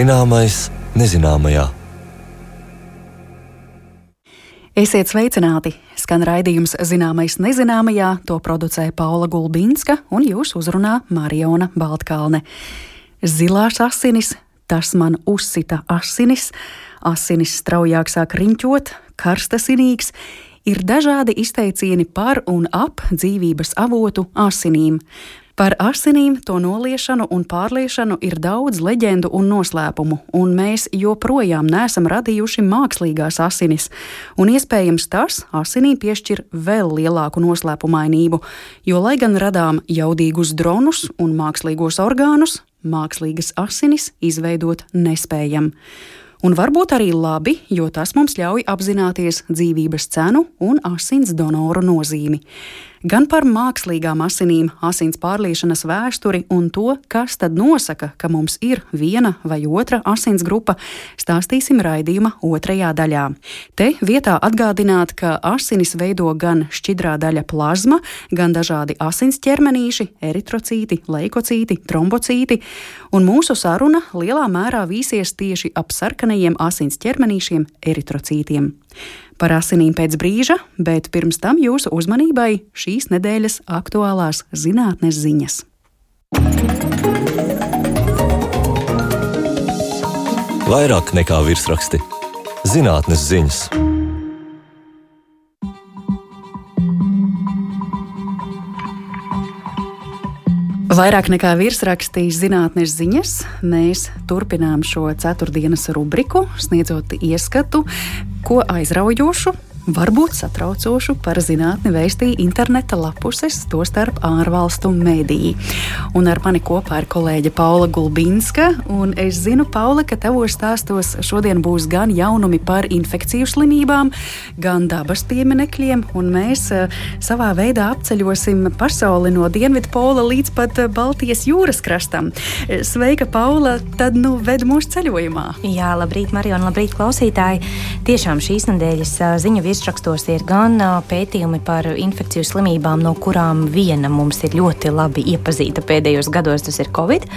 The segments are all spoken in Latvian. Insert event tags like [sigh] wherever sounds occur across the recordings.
Zināmais nezināmajā. Esiet sveicināti! Skan raidījums Zināmais nezināmajā, to producē Paula Gulbinska un jūs uzrunā Mariona Baltkalne. Zilās asinis, tas man uzsita asinis, asinis straujāk sāk riņķot, karstasinīgs, ir dažādi izteicieni par un ap dzīvības avotu asinīm. Par asinīm, to noliešanu un pārliešanu ir daudz leģendu un noslēpumu, un mēs joprojām neesam radījuši mākslīgās asinis. Un iespējams tas asinīm piešķir vēl lielāku noslēpumainību, jo, lai gan radām jaudīgus dronus un mākslīgos orgānus, mākslīgas asinis izveidot nespējam. Un varbūt arī labi, jo tas mums ļauj apzināties dzīvības cenu un asins donoru nozīmi gan par mākslīgām asinīm, asins pārliešanas vēsturi un to, kas tad nosaka, ka mums ir viena vai otra asins grupa, stāstīsim raidījuma otrajā daļā. Te vietā atgādināt, ka asinis veido gan šķidrā daļa plazma, gan dažādi asins ķermenīši, eritrocīti, leikocīti, trombocīti, un mūsu saruna lielā mērā vīsies tieši ap sarkanajiem asins ķermenīšiem, eritrocītiem par asinīm pēc brīža, bet pirms tam jūsu uzmanībai šīs nedēļas aktuālās zinātnes ziņas. Vairāk nekā virsraksti - zinātnes ziņas. Vairāk nekā virsrakstīs zinātnes ziņas, mēs turpinām šo ceturtdienas rubriku, sniedzot ieskatu, ko aizraujošu varbūt satraucošu par zinātni vēstīja interneta lapuses, tostarp ārvalstu mediji. Un ar mani kopā ir kolēģe Paula Gulbinska. Es zinu, Paula, ka tavos stāstos šodien būs gan jaunumi par infekciju slimībām, gan dabas pieminekļiem, un mēs uh, savā veidā apceļosim pasauli no Dienvidu pola līdz pat uh, Baltijas jūras krastam. Sveika, Paula! Tad nu ved mūsu ceļojumā. Jā, labrīt, Mariona, labrīt, klausītāji! Tiešām šīs nedēļas ziņu virsrakstos ir gan pētījumi par infekciju slimībām, no kurām viena mums ir ļoti labi iepazīta pēdējos gados, tas ir Covid.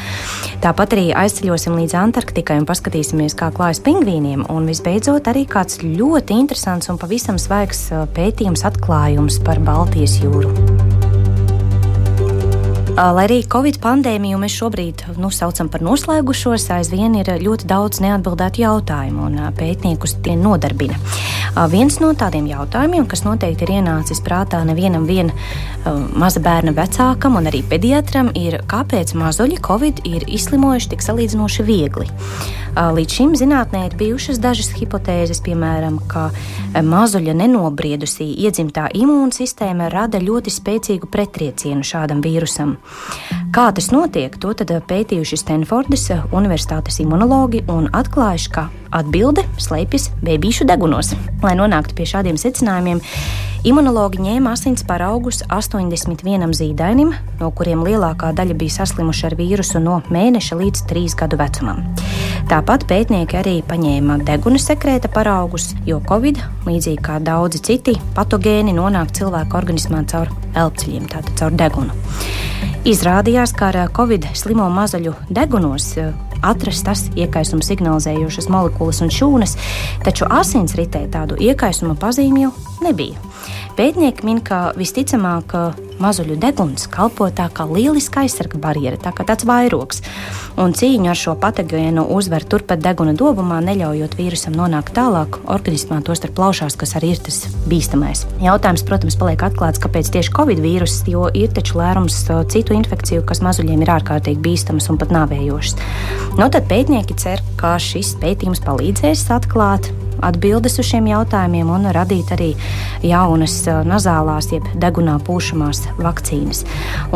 Tāpat arī aizceļosim līdz Antarktikai un paskatīsimies, kā klājas pingvīniem. Un visbeidzot, arī kāds ļoti interesants un pavisam svaigs pētījums atklājums par Baltijas jūru. Lai arī Covid pandēmiju mēs šobrīd nu, saucam par noslēgušos, aizvien ir ļoti daudz neatbildētu jautājumu, un pētniekus tie nodarbina. Viens no tādiem jautājumiem, kas noteikti ir ienācis prātā nevienam vien, maza bērna vecākam un arī pediatram, ir, kāpēc mazuļi Covid ir izslimojuši tik salīdzinoši viegli. Līdz šim zinātnē ir bijušas dažas hipotēzes, piemēram, ka mazuļa nenobriedusī iedzimtā imūnsistēma rada ļoti spēcīgu pretriecienu šādam vīrusam. Kā tas notiek, to pētījuši Stanfordas Universitātes imunologi un atklājuši, ka atbilde slēpjas bērnu degunos. Lai nonāktu pie šādiem secinājumiem, imunologi ņēma asins paraugus 81 zīdainim, no kuriem lielākā daļa bija saslimuši ar vīrusu no mēneša līdz 3 gadu vecumam. Tāpat pētnieki arī paņēma deguna sekrēta paraugus, jo Covid, līdzīgi kā daudzi citi patogēni, nonāk cilvēka organismā caur elpceļiem, tātad caur degunu. Izrādījās, ka ar Covid slimo mazaļu degunos atrastas iekaisuma signalizējošas molekulas un šūnas, taču asinsritē tādu iekaisuma pazīmju nebija. Pētnieki min, ka visticamāk mazuļu deguns kalpo tā kā lieliska aizsarga barjera, tā kā tāds vairogs. Un cīņa ar šo patogēnu uzvar turpat deguna dobumā, neļaujot vīrusam nonākt tālāk organismā, tostarp plaušās, kas arī ir tas bīstamais. Jautājums, protams, paliek atklāts, kāpēc tieši covid vīrus, jo ir taču lērums citu infekciju, kas mazuļiem ir ārkārtīgi bīstamas un pat nāvējošas. Nu, tad pētnieki cer, ka šis pētījums palīdzēs atklāt atbildes uz šiem jautājumiem un radīt arī jaunas nazālās, jeb degunā pūšamās vakcīnas.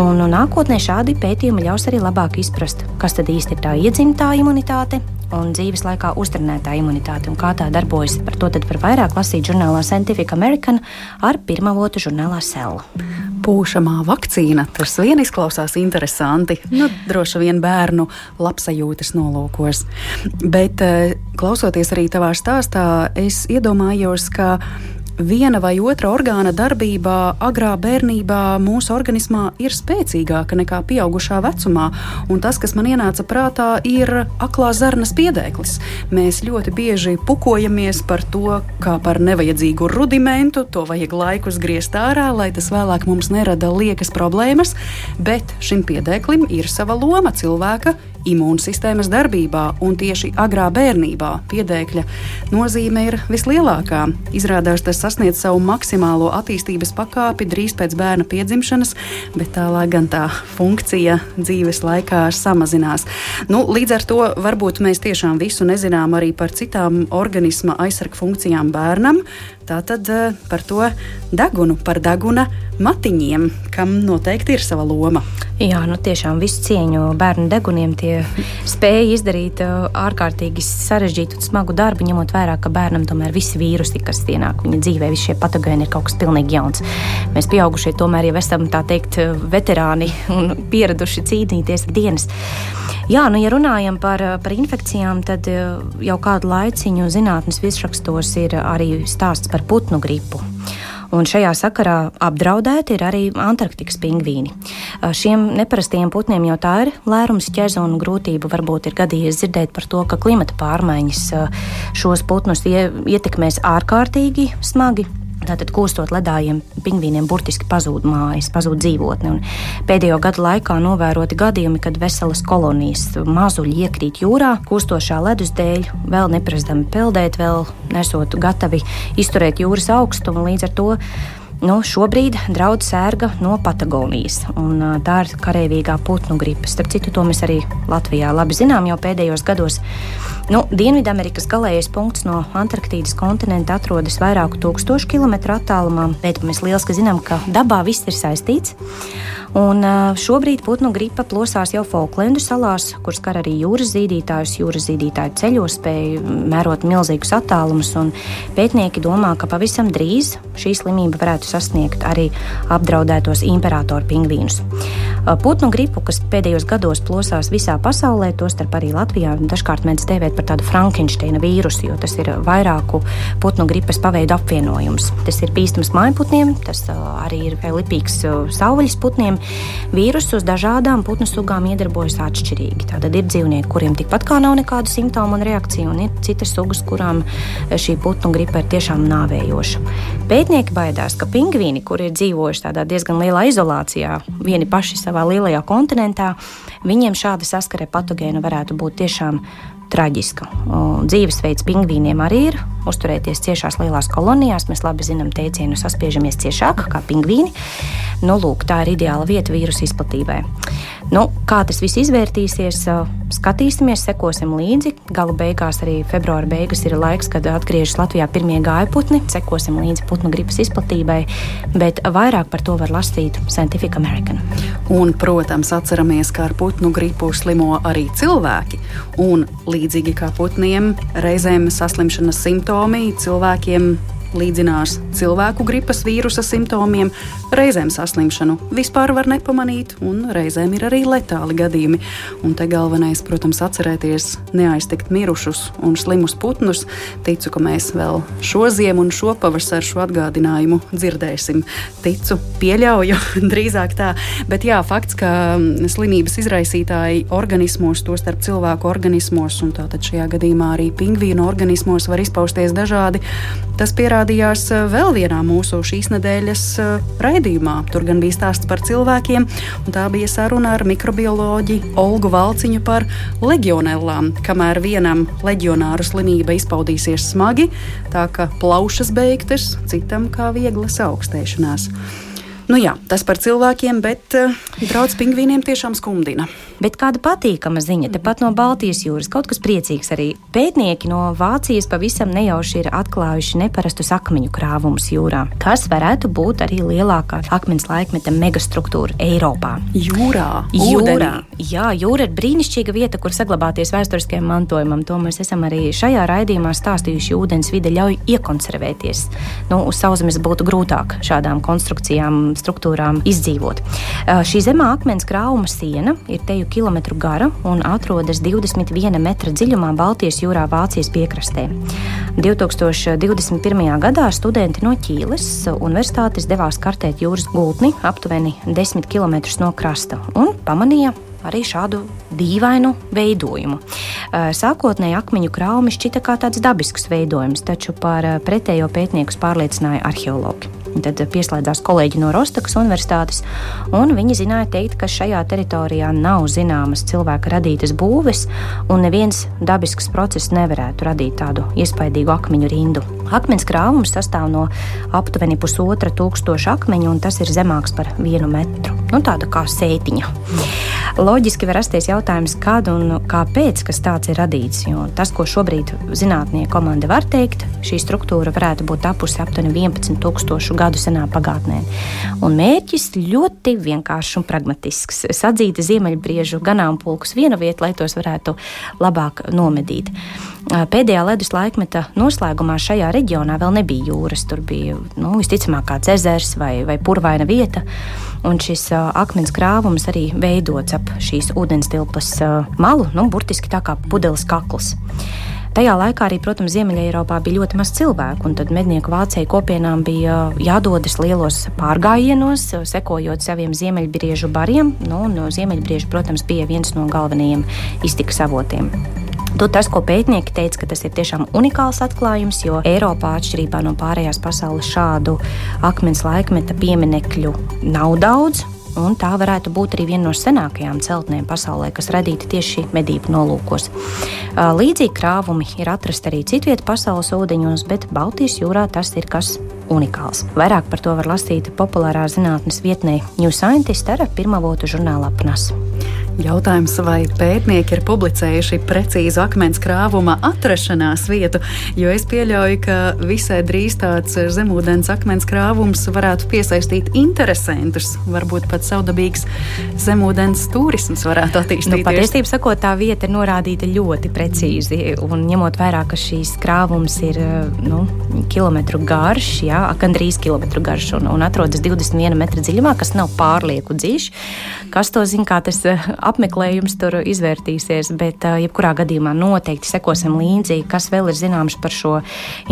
Un nākotnē šādi pētījumi ļaus arī labāk izprast, kas tad īsti ir tā iedzimtā imunitāte un dzīves laikā uztrenētā imunitāte un kā tā darbojas. Par to var vairāk lasīt žurnālā Scientific American ar pirmavotu žurnālā Cell. Pūšamā vakcīna, tas vien izklausās interesanti. Nu, droši vien bērnu labsajūtas nolūkos. Bet eh, klausoties arī tavā stāstā, es iedomājos, ka viena vai otra orgāna darbībā agrā bērnībā mūsu organismā ir spēcīgāka nekā pieaugušā vecumā. Un tas, kas man ienāca prātā, ir aklā zarnas piedēklis. Mēs ļoti bieži pukojamies par to, kā par nevajadzīgu rudimentu, to vajag laikus griezt ārā, lai tas vēlāk mums nerada liekas problēmas, bet šim piedēklim ir sava loma cilvēka imūnsistēmas darbībā, un tieši agrā bērnībā piedēkļa nozīme ir vislielākā. Izrādās, tas sasniedz savu maksimālo attīstības pakāpi drīz pēc bērna piedzimšanas, bet tālāk gan tā funkcija dzīves laikā samazinās. Nu, līdz ar to varbūt mēs tiešām visu nezinām arī par citām organisma aizsargu funkcijām bērnam. Tātad eh, par to degunu, par deguna matiņiem, kam noteikti ir sava loma. Jā, nu tiešām visu cieņu bērnu deguniem. Tie [laughs] spēja izdarīt uh, ārkārtīgi sarežģītu un smagu darbu, ņemot vērā, ka bērnam tomēr visi vīrusi, kas ienāk viņa dzīvē, visi šie patogēni ir kaut kas pilnīgi jauns. Mēs pieaugušie tomēr jau esam tā teikt veterāni un pieraduši cīnīties dienas. Jā, nu, ja runājam par, par infekcijām, tad uh, jau kādu laiciņu zinātnes virsrakstos ir arī stāsts par putnu gripu. Un šajā sakarā apdraudēti ir arī Antarktikas pingvīni. Šiem neparastajiem putniem jau tā ir lērums ķēze un grūtība. Varbūt ir gadījies dzirdēt par to, ka klimata pārmaiņas šos putnus ietekmēs ārkārtīgi smagi. Tātad, kūstot ledājiem, pingvīniem burtiski pazūd mājas, pazūd dzīvotne. Un pēdējo gadu laikā novēroti gadījumi, kad veselas kolonijas mazuļi iekrīt jūrā, kūstošā ledus dēļ, vēl neprasdami peldēt, vēl nesot gatavi izturēt jūras augstumu. Līdz ar to Nu, šobrīd draudz sērga no Patagonijas, un tā ir karavīgā putnu gripa. Starp citu, to mēs arī Latvijā labi zinām jau pēdējos gados. Nu, Dienvidamerikas galējais punkts no Antarktīdas kontinenta atrodas vairāku tūkstošu kilometru attālumā, bet mēs lieliski zinām, ka dabā viss ir saistīts. Un šobrīd putnu gripa plosās jau Falklendu salās, kur skar arī jūras zīdītājus. Jūras zīdītāji ceļos spēja mērot milzīgus attālumus, un pētnieki domā, ka pavisam drīz šī slimība varētu sasniegt arī apdraudētos imperatoru pingvīnus. Putnu gripu, kas pēdējos gados plosās visā pasaulē, tostarp arī Latvijā, dažkārt mēdz dēvēt par tādu Frankensteina vīrusu, jo tas ir vairāku putnu gripas paveidu apvienojums. Tas ir bīstams mājputniem, tas arī ir lipīgs saules putniem, vīrusu uz dažādām putnu sugām iedarbojas atšķirīgi. Tātad ir dzīvnieki, kuriem tikpat kā nav nekādu simptomu un reakciju, un ir citas sugas, kurām šī putnu gripa ir tiešām nāvējoša. Pētnieki baidās, ka pingvīni, kuri ir dzīvojuši tādā diezgan lielā izolācijā, vieni paši savā lielajā kontinentā, viņiem šāda saskare patogēnu varētu būt tiešām traģiska. Dzīvesveids pingvīniem arī ir uzturēties ciešās lielās kolonijās. Mēs labi zinām teicienu, saspiežamies ciešāk kā pingvīni. Nu, lūk, tā ir ideāla vieta vīrusu izplatībai. Nu, kā tas viss izvērtīsies, skatīsimies, sekosim līdzi. Gala beigās, arī februāra beigas, ir laiks, kad atgriežas Latvijā pirmie gājputni. Sekosim līdzi putnu gripas izplatībai, bet vairāk par to var lasīt Scientific American. Un, protams, atceramies, ka ar putnu gripu slimo arī cilvēki. Un līdzīgi kā putniem, reizēm saslimšanas simptomi cilvēkiem līdzinās cilvēku gripas vīrusa simptomiem, reizēm saslimšanu vispār var nepamanīt, un reizēm ir arī letāli gadījumi. Un te galvenais, protams, atcerēties neaiztikt mirušus un slimus putnus. Ticu, ka mēs vēl šo ziemu un šo pavasaru šo atgādinājumu dzirdēsim. Ticu, pieļauju, [laughs] drīzāk tā. Bet jā, fakts, ka slimības izraisītāji organismos, tostarp cilvēku organismos, un tātad šajā gadījumā arī pingvīnu organismos var izpausties dažādi, tas pierāda parādījās eh, vēl vienā mūsu šīs nedēļas eh, raidījumā. Tur gan bija stāsts par cilvēkiem, un tā bija saruna ar mikrobioloģi Olgu Valciņu par legionellām. Kamēr vienam leģionāru slimība izpaudīsies smagi, tā ka plaušas beigtas, citam kā vieglas augstēšanās. Nu jā, tas par cilvēkiem, bet uh, draudz pingvīniem tiešām skumdina. Bet kāda patīkama ziņa, tepat no Baltijas jūras, kaut kas priecīgs arī. Pētnieki no Vācijas pavisam nejauši ir atklājuši neparastus akmeņu krāvumus jūrā, kas varētu būt arī lielākā akmens laikmeta megastruktūra Eiropā. Jūrā, jūrā. Jā, jūra ir brīnišķīga vieta, kur saglabāties vēsturiskajam mantojumam. To mēs esam arī šajā raidījumā stāstījuši. Ūdens vide ļauj iekonservēties. Nu, uz sauszemes būtu grūtāk šādām konstrukcijām, struktūrām izdzīvot. Šī zemā akmens krāvuma siena ir teju km gara un atrodas 21 metra dziļumā Baltijas jūrā Vācijas piekrastē. 2021. gadā studenti no Ķīles universitātes devās kartēt jūras gultni aptuveni 10 km no krasta un pamanīja arī šādu dīvainu veidojumu. Sākotnēji akmeņu krāumi šķita kā tāds dabisks veidojums, taču par pretējo pētniekus pārliecināja arheologi. Tad pieslēdzās kolēģi no Rostokas Universitātes, un viņi zināja teikt, ka šajā teritorijā nav zināmas cilvēka radītas būves, un neviens dabisks process nevarētu radīt tādu iespaidīgu akmeņu rindu. Akmens krāvums sastāv no aptuveni pusotra tūkstoša akmeņu, un tas ir zemāks par vienu metru. Nu, tāda kā sētiņa. Loģiski var rasties jautājums, kad un kāpēc tāds ir radīts. Jo tas, ko šobrīd zinātnieku komanda var teikt, šī struktūra varētu būt tapusi aptuveni 11,000 gadu senā pagātnē. Un mērķis ļoti vienkāršs un pragmatisks - sadzīt ziemeļbriežu ganāmpulkus vienu vietu, lai tos varētu labāk nomedīt. Pēdējā ledus laikmeta noslēgumā šajā reģionā vēl nebija jūras. Tur bija nu, visticamāk kāds ezers vai, vai purvaina vieta. Un šis uh, akmens krāvums arī veidots ap šīs ūdenstilpas uh, malu, nu, burtiski tā kā pudeles kakls. Tajā laikā arī, protams, Ziemeļā bija ļoti maz cilvēku, un tad mednieku vācēju kopienām bija jādodas lielos pārgājienos, sekojot saviem ziemeļbriežu bariem. Nu, no ziemeļbriežu, protams, bija viens no galvenajiem iztikas avotiem. Tu tas, ko pētnieki teica, ka tas ir tiešām unikāls atklājums, jo Eiropā, atšķirībā no pārējās pasaules, šādu akmens laikmeta pieminekļu nav daudz. Un tā varētu būt arī viena no senākajām celtnēm pasaulē, kas radīta tieši medību nolūkos. Līdzīgi krāvumi ir atrasti arī citvietā pasaules ūdeņos, bet Baltijas jūrā tas ir kas unikāls. Vairāk par to var lasīt populārā zinātnes vietnē New Scientist ar pirmavotu žurnāla apnas. Jautājums, vai pētnieki ir publicējuši precīzu akmens krāvuma atrašanās vietu, jo es pieļauju, ka visai drīz tāds zemūdens akmens krāvums varētu piesaistīt interesantus. Varbūt pat savdabīgs zemūdens turisms varētu attīstīties. Nu, patiesībā sakot, tā vieta ir norādīta ļoti precīzi. Un ņemot vērā, ka šīs krāvums ir nu, kilometru garš, jā, gandrīz kilometru garš un, un atrodas 21 metru dziļumā, kas nav pārlieku dziļš, kas to zina, kā tas apmeklējums tur izvērtīsies, bet jebkurā gadījumā noteikti sekosim līdzi, kas vēl ir zināms par šo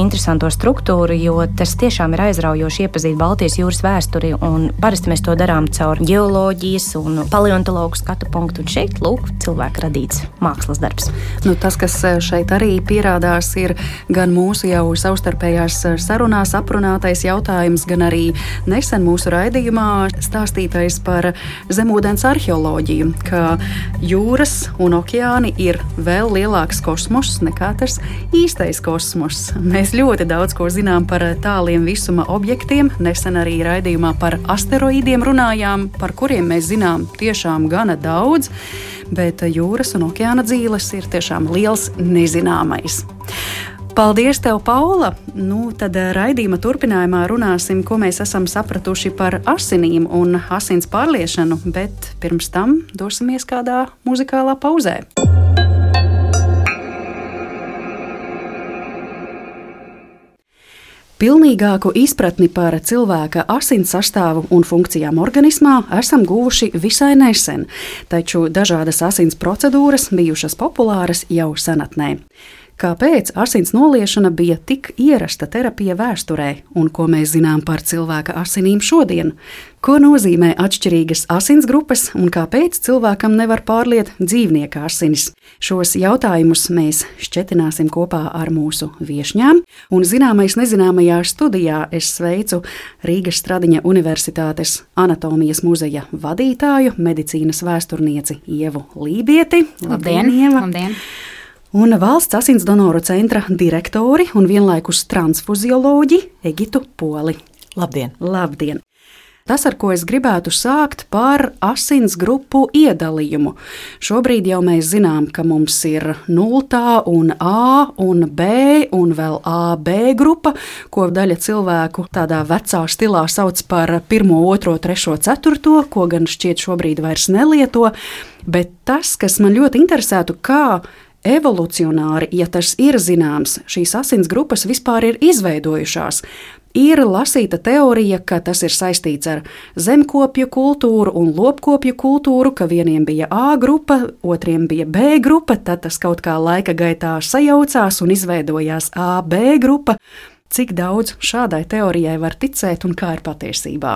interesanto struktūru, jo tas tiešām ir aizraujoši iepazīt Baltijas jūras vēsturi, parasti mēs to darām caur geoloģijas un paleontologu skatu punktu, un šeit, lūk, cilvēka radīts mākslas darbs. Nu, tas, kas šeit arī pierādās, ir gan mūsu jau savstarpējās sarunās aprunātais jautājums, gan arī nesen mūsu raidījumā stāstītais par zemūdens arheoloģiju, ka jūras un okeāni ir vēl lielāks kosmos nekā tas īstais kosmos. Mēs ļoti daudz ko zinām par tāliem visuma objektiem. Nesen arī raidījumā par asteroīdiem runājām, par kuriem mēs zinām tiešām gana daudz, bet jūras un okeāna dzīves ir tiešām liels nezināmais. Paldies, tev, Paula! Nu, tad eh, raidījuma turpinājumā runāsim, ko mēs esam sapratuši par asinīm un asins pārliešanu, bet pirms tam dosimies kādā muzikālā pauzē. Pilnīgāku izpratni par cilvēka asins sastāvu un funkcijām organismā esam guvuši visai nesen, taču dažādas asins procedūras bijušas populāras jau senatnē. Kāpēc asins noliešana bija tik ierasta terapija vēsturē, un ko mēs zinām par cilvēka asinīm šodien? Ko nozīmē atšķirīgas asins grupas, un kāpēc cilvēkam nevar pārliet dzīvnieka asinis? Šos jautājumus mēs šķetināsim kopā ar mūsu viesņām, un zināmais nezināmajā studijā es sveicu Rīgas Stradiņa Universitātes anatomijas muzeja vadītāju, medicīnas vēsturnieci Ievu Lībieti. Labdien! Labdien. Labdien un valsts asins donoru centra direktori un vienlaikus transfuzioloģi Egitu Poli. Labdien! Labdien. Tas, ar ko es gribētu sākt, par asins grupu iedalījumu. Šobrīd jau mēs zinām, ka mums ir 0, un A, un B, un vēl AB grupa, ko daļa cilvēku tādā vecā stilā sauc par 1, 2, 3, 4, ko gan šķiet šobrīd vairs nelieto. Bet tas, kas man ļoti interesētu, kā evolucionāri, ja tas ir zināms, šīs asins grupas vispār ir izveidojušās. Ir lasīta teorija, ka tas ir saistīts ar zemkopju kultūru un lopkopju kultūru, ka vieniem bija A grupa, otriem bija B grupa, tad tas kaut kā laika gaitā sajaucās un izveidojās AB grupa. Cik daudz šādai teorijai var ticēt un kā ir patiesībā?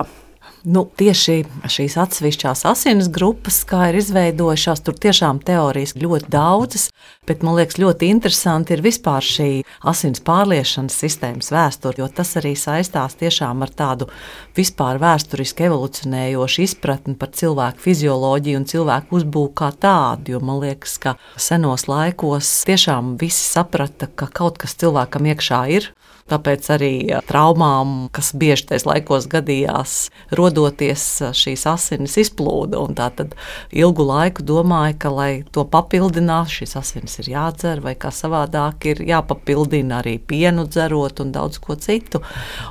Nu, tieši šīs atsevišķās asins grupas, kā ir izveidojušās, tur tiešām teorijas ļoti daudzas, bet man liekas, ļoti interesanti ir vispār šī asins pārliešanas sistēmas vēsture, jo tas arī saistās tiešām ar tādu vispār vēsturiski evolucionējošu izpratni par cilvēku fizioloģiju un cilvēku uzbūvi kā tādu. Jo man liekas, ka senos laikos tiešām visi saprata, ka kaut kas cilvēkam iekšā ir, Tāpēc arī traumām, kas bieži tajos laikos gadījās, rodoties šīs asinis izplūda. Tad ilgu laiku domāja, ka, lai to papildinātu, šīs asinis ir jādzer, vai kā savādāk ir jāpapildina arī pienu dzerot un daudz ko citu.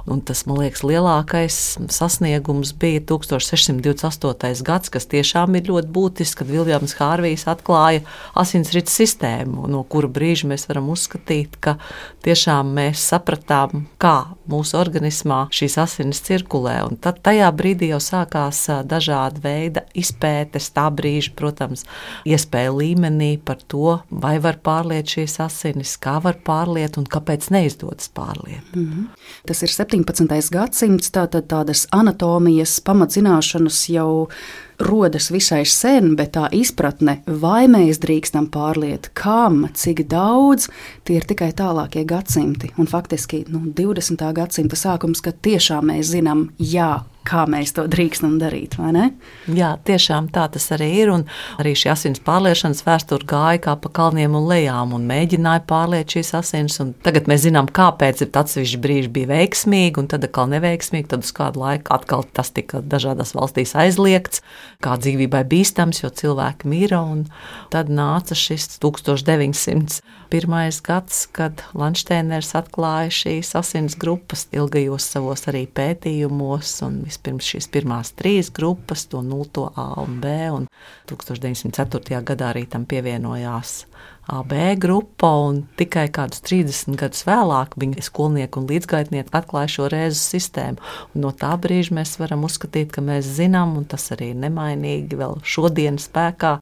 Un tas, man liekas, lielākais sasniegums bija 1628. gads, kas tiešām ir ļoti būtisks, kad Viljams Hārvijs atklāja asinsrites sistēmu, no kura brīža mēs varam uzskatīt, ka tiešām mēs sapratām, sapratām, kā mūsu organismā šīs asinis cirkulē. Un tad tajā brīdī jau sākās dažādi veidi izpētes, tā brīža, protams, iespēja līmenī par to, vai var pārliet šīs asinis, kā var pārliet un kāpēc neizdodas pārliet. Mm -hmm. Tas ir 17. gadsimts, tātad tādas anatomijas pamatzināšanas jau rodas visai sen, bet tā izpratne, vai mēs drīkstam pārliet, kam, cik daudz, tie ir tikai tālākie gadsimti. Un faktiski nu, 20. gadsimta sākums, kad tiešām mēs zinām, jā, kā mēs to drīkstam darīt. Jā, tiešām tā tas arī ir. Un arī šī asins pārliešanas vēsture gāja kā pa kalniem un lejām un mēģināja pārliet šīs asins. Tagad mēs zinām, kāpēc atsevišķi brīži bija veiksmīgi un tad atkal neveiksmīgi. Tad uz kādu laiku atkal tas tika dažādās valstīs aizliegts, kā dzīvībai bīstams, jo cilvēki mira. Tad nāca šis 1901. gads, kad Lanšteiners atklāja šīs asins grupas ilgajos savos arī pētījumos un vispār vispirms šīs pirmās trīs grupas, to 0, A un B, un 1904. gadā arī tam pievienojās AB grupa, un tikai kādus 30 gadus vēlāk viņa skolnieki un līdzgaitnieki atklāja šo rēzu sistēmu. Un no tā brīža mēs varam uzskatīt, ka mēs zinām, un tas arī ir nemainīgi vēl šodienas spēkā,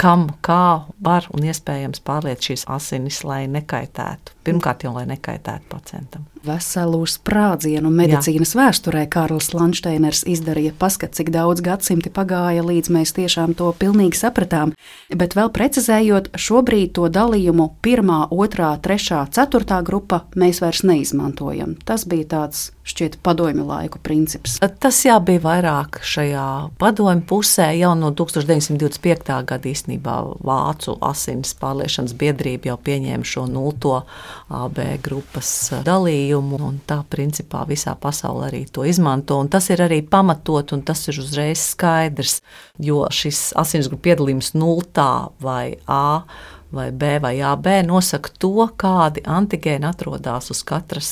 kam, kā var un iespējams pārliet šīs asinis, lai nekaitētu. Pirmkārt, jau lai nekaitētu pacientam. Veselu sprādzienu medicīnas Jā. vēsturē Kārlis Lanšteiners izdarīja paskat, cik daudz gadsimti pagāja, līdz mēs tiešām to pilnīgi sapratām. Bet vēl precizējot, šobrīd to dalījumu pirmā, otrā, trešā, ceturtā grupa mēs vairs neizmantojam. Tas bija tāds šķiet padomju laiku princips. Tas jā, bija vairāk šajā padomju pusē jau no 1925. gada īstenībā Vācu asins pārliešanas biedrība jau pieņēma šo nulto AB grupas dalījumu, un tā principā visā pasaulē arī to izmanto, un tas ir arī pamatot, un tas ir uzreiz skaidrs, jo šis asinsgrupu piedalījums nultā vai A vai B vai AB nosaka to, kādi antigēni atrodas uz katras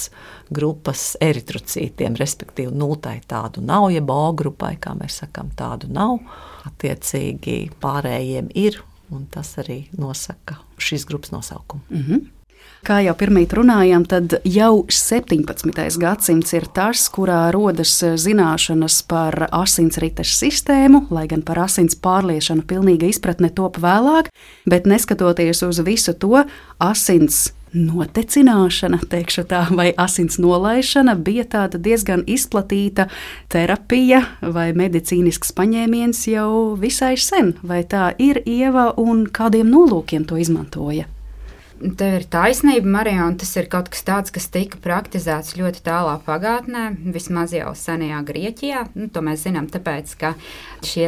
grupas eritrocītiem, respektīvi nultai tādu nav, jeb O grupai, kā mēs sakām, tādu nav. Attiecīgi pārējiem ir, un tas arī nosaka šīs grupas nosaukumu. Mm -hmm. Kā jau pirmīt runājām, tad jau 17. gadsimts ir tas, kurā rodas zināšanas par asinsrites sistēmu, lai gan par asins pārliešanu pilnīga izpratne top vēlāk, bet neskatoties uz visu to, asins notecināšana, tā, vai asins nolaišana bija diezgan izplatīta terapija vai medicīnisks paņēmiens jau visai sen. Vai tā ir ieva un kādiem nolūkiem to izmantoja? Tev ir taisnība, Marija, un tas ir kaut kas tāds, kas tika praktizēts ļoti tālā pagātnē, vismaz jau senajā Grieķijā. Nu, to mēs zinām, tāpēc, ka šie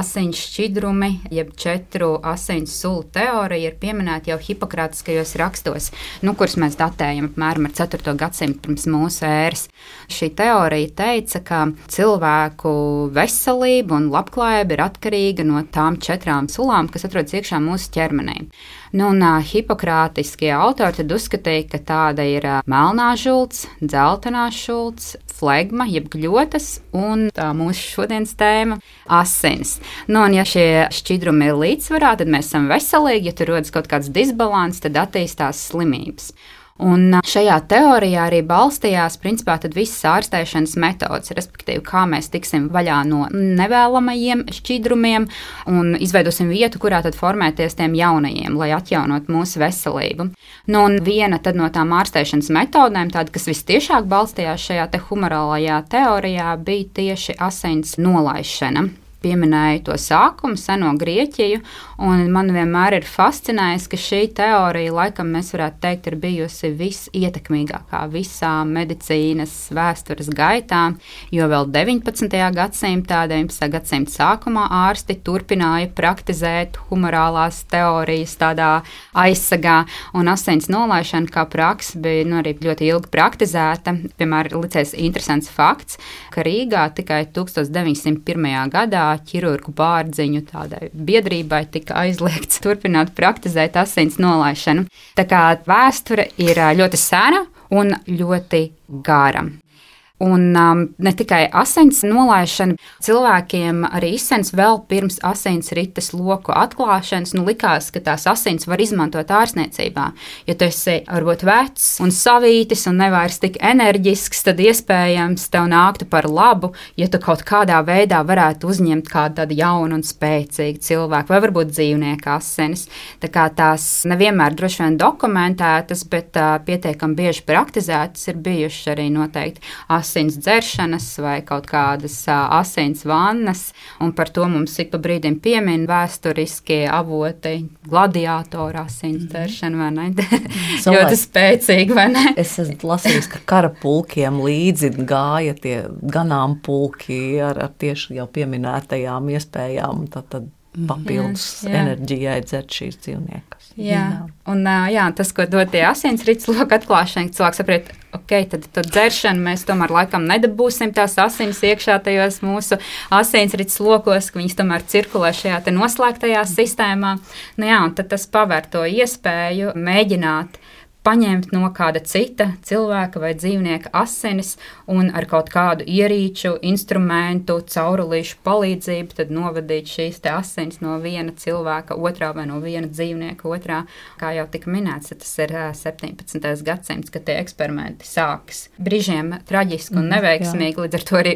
asins šķidrumi, jeb četru asins sulu teorija, ir pieminēta jau hipokrātiskajos rakstos, nu, kurus mēs datējam apmēram ar 4. gadsimtu pirms mūsu ēras. Šī teorija teica, ka cilvēku veselība un labklājība ir atkarīga no tām četrām sulām, kas atrodas iekšā mūsu ķermenī. Nu, un hipokrātiskie autori tad uzskatīja, ka tāda ir melnā žults, dzeltenā žults, flegma, jeb gļotas, un tā mūsu šodienas tēma - asins. Nu, un ja šie šķidrumi ir līdzsvarā, tad mēs esam veselīgi, ja tur rodas kaut kāds disbalans, tad attīstās slimības. Un šajā teorijā arī balstījās principā visas ārstēšanas metodes, respektīvi, kā mēs tiksim vaļā no nevēlamajiem šķidrumiem un izveidosim vietu, kurā tad formēties tiem jaunajiem, lai atjaunot mūsu veselību. Nu, un viena no tām ārstēšanas metodēm, tāda, kas visciešāk balstījās šajā te humorālajā teorijā, bija tieši asins nolaišana pieminēju to sākumu, seno Grieķiju, man vienmēr ir fascinējis, ka šī teorija, laikam, mēs varētu teikt, ir bijusi visietekmīgākā visā medicīnas vēstures gaitā, jo vēl 19. gadsimtā, 19. gadsimta sākumā ārsti turpināja praktizēt humorālās teorijas tādā aizsagā, un asins nolaišana kā praksa bija nu, arī ļoti ilgi praktizēta. Piemēram, licies interesants fakts, ka Rīgā tikai 1901. gadā ķirurgu bārdziņu tādai biedrībai tika aizliegts [laughs] turpināt praktizēt asins nolaišanu. Tā kā vēsture ir ļoti sena un ļoti gara. Un um, ne tikai asins nolaišana, cilvēkiem arī izsens vēl pirms asins rites loku atklāšanas. Nu, likās, ka tās asins var izmantot ārstniecībā. Ja tu esi varbūt vecs un savītis un nevairs tik enerģisks, tad iespējams tev nāktu par labu, ja tu kaut kādā veidā varētu uzņemt kādu tādu jaunu un spēcīgu cilvēku vai varbūt dzīvnieku asinis. Tā kā tās nevienmēr droši vien dokumentētas, bet uh, pietiekami bieži praktizētas ir bijušas arī noteikti asins asins dzeršanas vai kaut kādas asins vannas, un par to mums ik pa brīdim piemin vēsturiskie avoti, gladiātora asins mhm. dzeršana, vai ne? [laughs] ļoti spēcīgi, vai ne? es esmu lasījis, ka kara pulkiem līdzi gāja tie ganāmpulki ar, ar tieši jau pieminētajām iespējām. Tad, tad papildus jā, jā. enerģijai dzert šīs dzīvniekas. Jā. un jā, tas, ko dod tie asinsrites loku atklāšana, cilvēks saprot, ok, tad to dzeršanu mēs tomēr laikam nedabūsim tās asins iekšā tajos mūsu asinsrites lokos, ka viņas tomēr cirkulē šajā noslēgtajā sistēmā. Nu, jā, un tad tas paver to iespēju mēģināt paņemt no kāda cita cilvēka vai dzīvnieka asinis un ar kaut kādu ierīču, instrumentu, caurulīšu palīdzību tad novadīt šīs asinis no viena cilvēka otrā vai no viena dzīvnieka otrā. Kā jau tika minēts, tas ir 17. gadsimts, kad tie eksperimenti sākas. Brīžiem traģiski un mhm, neveiksmīgi, mm, līdz ar to arī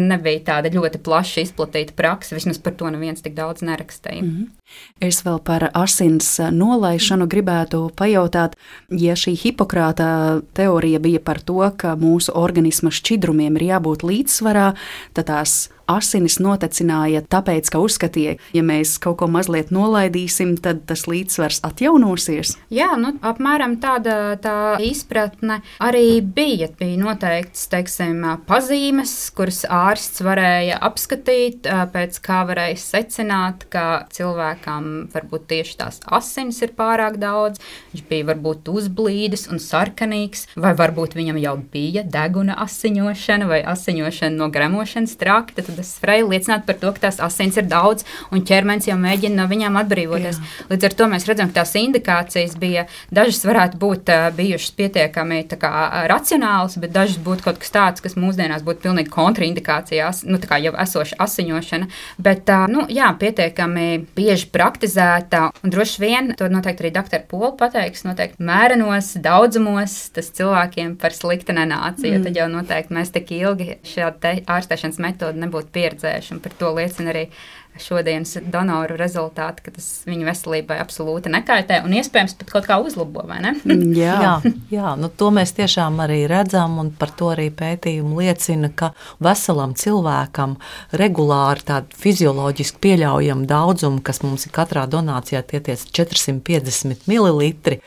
nebija tāda ļoti plaši izplatīta praksa. Vismaz par to neviens tik daudz nerakstīja. Mm -hmm. Es vēl par asins nolaišanu gribētu pajautāt, ja šī hipokrāta teorija bija par to, ka mūsu organisma šķidrumiem ir jābūt līdzsvarā, tad tās asinis notecināja, tāpēc, ka uzskatīja, ja mēs kaut ko mazliet nolaidīsim, tad tas līdzsvars atjaunosies. Jā, nu, apmēram tāda tā izpratne arī bija. Bija noteikts, teiksim, pazīmes, kuras ārsts varēja apskatīt, pēc kā varēja secināt, ka cilvēkam varbūt tieši tās asinis ir pārāk daudz, viņš bija varbūt uzblīdis un sarkanīgs, vai varbūt viņam jau bija deguna asiņošana vai asiņošana no gremošanas trakta tad tas varēja liecināt par to, ka tās asins ir daudz un ķermenis jau mēģina no viņām atbrīvoties. Jā. Līdz ar to mēs redzam, ka tās indikācijas bija, dažas varētu būt uh, bijušas pietiekami kā, racionālas, bet dažas būtu kaut kas tāds, kas mūsdienās būtu pilnīgi kontraindikācijās, nu, kā jau esoša asiņošana. Bet, uh, nu, jā, pietiekami bieži praktizēta, un droši vien to noteikti arī doktora Pola pateiks, noteikti mērenos daudzumos tas cilvēkiem par sliktu nenāca, jo mm. tad jau noteikti mēs tik ilgi šādu ārstēšanas metodu nebūtu būt pieredzējuši. Par to liecina arī šodienas donoru rezultāti, ka tas viņu veselībai absolūti nekaitē un iespējams pat kaut kā uzlabo. Mm, jā, jā, [laughs] jā nu, to mēs tiešām arī redzam, un par to arī pētījumi liecina, ka veselam cilvēkam regulāri tādu fizioloģiski pieļaujamu daudzumu, kas mums ir katrā donācijā, tie ir 450 ml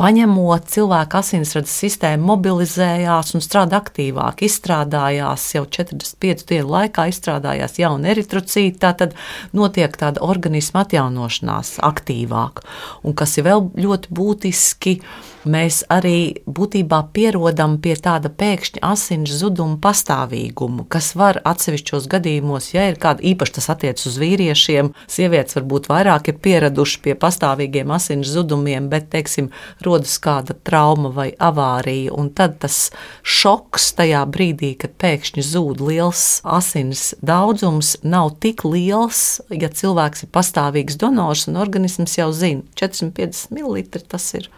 paņemot cilvēku asinsradzes sistēmu, mobilizējās un strādā aktīvāk. Izstrādājās jau 45 dienu laikā, izstrādājās jauna eritrocīta, tā tad notiek tāda organisma atjaunošanās aktīvāk. Un kas ir vēl ļoti būtiski, mēs arī būtībā pierodam pie tāda pēkšņa asins zuduma pastāvīguma, kas var atsevišķos gadījumos, ja ir kāda īpaši tas attiecas uz vīriešiem, sievietes varbūt vairāk ir pieraduši pie pastāvīgiem asins zudumiem, bet, teiksim, rodas kāda trauma vai avārija, un tad tas šoks tajā brīdī, kad pēkšņi zūd liels asins daudzums, nav tik liels, ja cilvēks ir pastāvīgs donors un organisms jau zina, 450 ml tas ir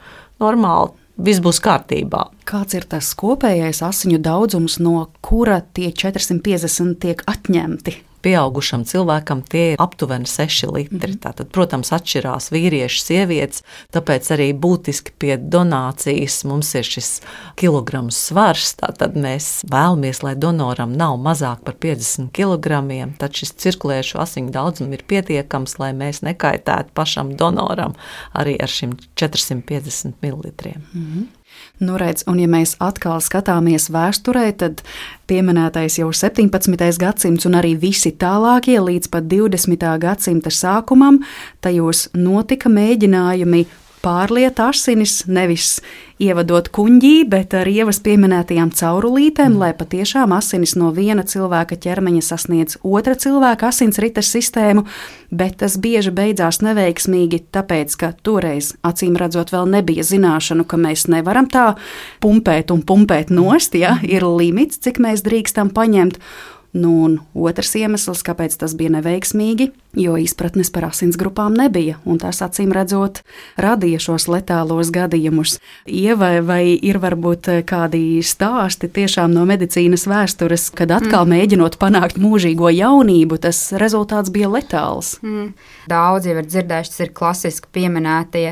normāli. Viss būs kārtībā. Kāds ir tas kopējais asiņu daudzums, no kura tie 450 tiek atņemti? Pieaugušam cilvēkam tie ir aptuveni 6 litri. Mm -hmm. Tātad, protams, atšķirās vīrieši, sievietes, tāpēc arī būtiski pie donācijas mums ir šis kilograms svars. Tātad mēs vēlamies, lai donoram nav mazāk par 50 kg, tad šis cirkulējošo asiņu daudzums ir pietiekams, lai mēs nekaitētu pašam donoram arī ar šiem 450 ml. Mm -hmm. Nu, redz, un ja mēs atkal skatāmies vēsturē, tad pieminētais jau 17. gadsimts un arī visi tālākie līdz pat 20. gadsimta sākumam, tajos notika mēģinājumi pārliet asinis, nevis ievadot kuģī, bet ar ievas pieminētajām caurulītēm, mm. lai patiešām asinis no viena cilvēka ķermeņa sasniedz otra cilvēka asinsrites sistēmu, bet tas bieži beidzās neveiksmīgi, tāpēc, ka toreiz, acīm redzot, vēl nebija zināšanu, ka mēs nevaram tā pumpēt un pumpēt nost, ja ir limits, cik mēs drīkstam paņemt. Nu, un otrs iemesls, kāpēc tas bija neveiksmīgi, jo izpratnes par asinsgrupām nebija, un tas acīm redzot radīja šos letālos gadījumus. Ievai vai ir varbūt kādi stāsti tiešām no medicīnas vēstures, kad atkal mm. mēģinot panākt mūžīgo jaunību, tas rezultāts bija letāls. Mm. Daudz jau ir dzirdējuši, tas ir klasiski pieminētie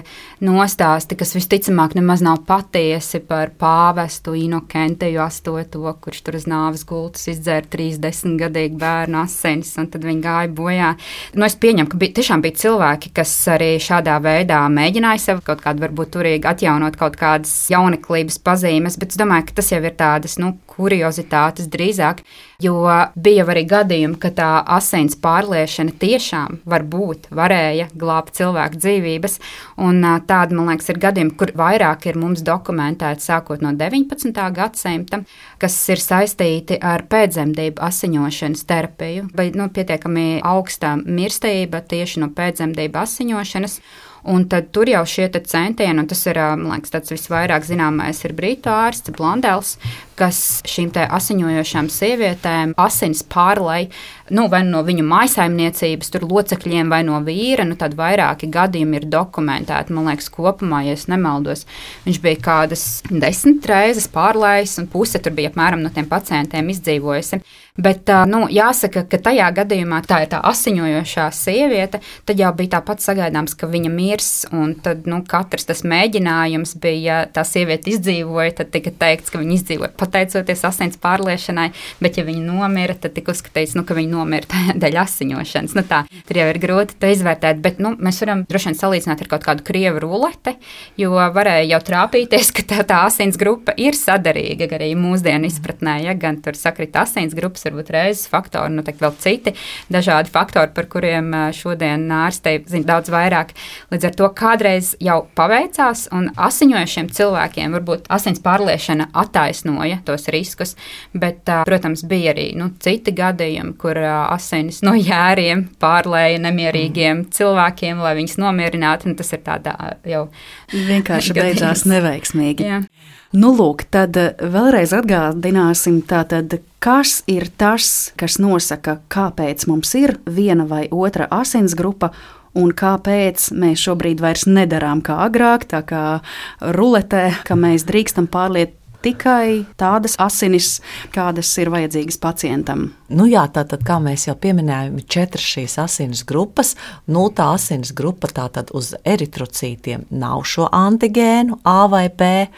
nostāsti, kas visticamāk nemaz nav patiesi par pāvestu Inokentiju astoto, kurš tur uz nāves gultas izdzēra 30 gadīgu bērnu asinis, un tad viņi gāja bojā. Nu, es pieņemu, ka bija, tiešām bija cilvēki, kas arī šādā veidā mēģināja sev kaut kādu, varbūt turīgi atjaunot kaut kādas jauneklības pazīmes, bet es domāju, ka tas jau ir tādas, nu, kuriozitātes drīzāk, jo bija arī gadījumi, ka tā asins pārliešana tiešām var būt, varēja glābt cilvēku dzīvības, un tāda, man liekas, ir gadījumi, kur vairāk ir mums dokumentēti sākot no 19. gadsimta, kas ir saistīti ar pēcdzemdību asiņošanas terapiju, vai nu, pietiekami augsta mirstība tieši no pēcdzemdību asiņošanas. Un tad tur jau šie centieni, un tas ir, liekas, tāds visvairāk zināmais, ir brītu ārsts Blondels, kas šīm asiņojošām sievietēm asins pārlai nu, vai no viņu maisaimniecības locekļiem, vai no vīra. Nu, tad vairāki gadījumi ir dokumentēti. Man liekas, kopumā, ja nemaldos, viņš bija kādas desmit reizes pārlaists, un puse tur bija apmēram no tiem pacientiem izdzīvojusi. Bet nu, jāsaka, ka tajā gadījumā tā ir tā asiņojošā sieviete. Tad jau bija tāpat sagaidāms, ka viņa mirs. Un tad nu, katrs tas mēģinājums bija, ja tā sieviete izdzīvoja, tad tika teikts, ka viņa izdzīvoja pateicoties asins pārliešanai. Bet, ja viņa nomira, tad tika uzskatīts, nu, ka viņa nomira [laughs] dēļ asiņošanas. Nu, tā tur jau ir grūti to izvērtēt. Bet nu, mēs varam droši vien salīdzināt ar kaut kādu krievu ruleti, jo varēja jau trāpīties, ka tā, tā asins grupa ir sadarīga arī mūsdienu izpratnē. Ja gan tur sakrit asins grupas varbūt reizes faktori, nu, vēl citi dažādi faktori, par kuriem šodien ārstei zina daudz vairāk. Līdz ar to kādreiz jau paveicās, un asiņojušiem cilvēkiem varbūt asins pārliešana attaisnoja tos riskus, bet, protams, bija arī nu, citi gadījumi, kur asinis no jēriem pārlēja nemierīgiem mm. cilvēkiem, lai viņus nomierinātu, un tas ir tādā jau vienkārši [laughs] beidzās neveiksmīgi. Jā. Nu, lūk, tad vēlreiz atgādināsim, tātad, kas ir tas, kas nosaka, kāpēc mums ir viena vai otra asinsgrupa, un kāpēc mēs šobrīd vairs nedarām kā agrāk, tā kā ruletē, ka mēs drīkstam pārliet tikai tādas asinis, kādas ir vajadzīgas pacientam. Nu jā, tātad, kā mēs jau pieminējām, ir četras šīs asinis grupas. Nultā asinis grupa tātad uz eritrocītiem nav šo antigēnu A vai B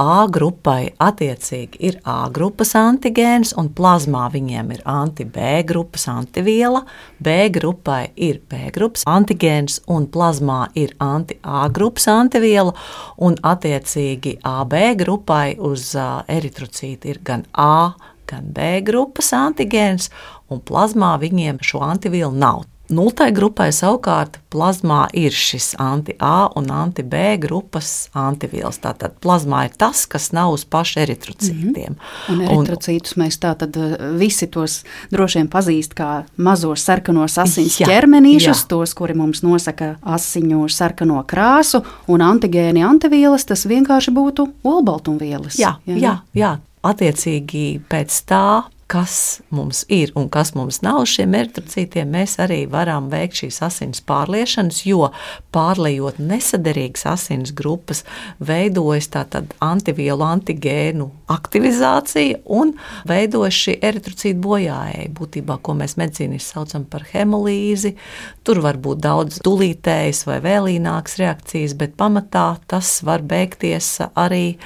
A grupai attiecīgi ir A grupas antigēns, un plazmā viņiem ir anti-B grupas antiviela, B grupai ir B grupas antigēns, un plazmā ir anti-A grupas antiviela, un attiecīgi AB grupai uz eritrocītu ir gan A, gan B grupas antigēns, un plazmā viņiem šo antivielu nav. Nultai grupai savukārt plazmā ir šis anti-A un anti-B grupas antivielas. Tātad plazmā ir tas, kas nav uz pašu eritrocītiem. Mm -hmm. Un eritrocītus un, mēs tātad eh, visi tos droši vien pazīst kā mazos sarkanos asins jā, ķermenīšus, jā. tos, kuri mums nosaka asiņu sarkano krāsu, un antigēni antivielas, tas vienkārši būtu olbaltumvielas. Jā, jā, jā, jā. Attiecīgi pēc tā kas mums ir un kas mums nav šiem eritrocītiem, mēs arī varam veikt šīs asins pārliešanas, jo pārlējot nesaderīgas asins grupas, veidojas tātad antivielu, antigēnu aktivizācija un veidojas šī eritrocīta bojājēja. Būtībā, ko mēs medicīniski saucam par hemolīzi, tur var būt daudz dulītējas vai vēlīnākas reakcijas, bet pamatā tas var beigties arī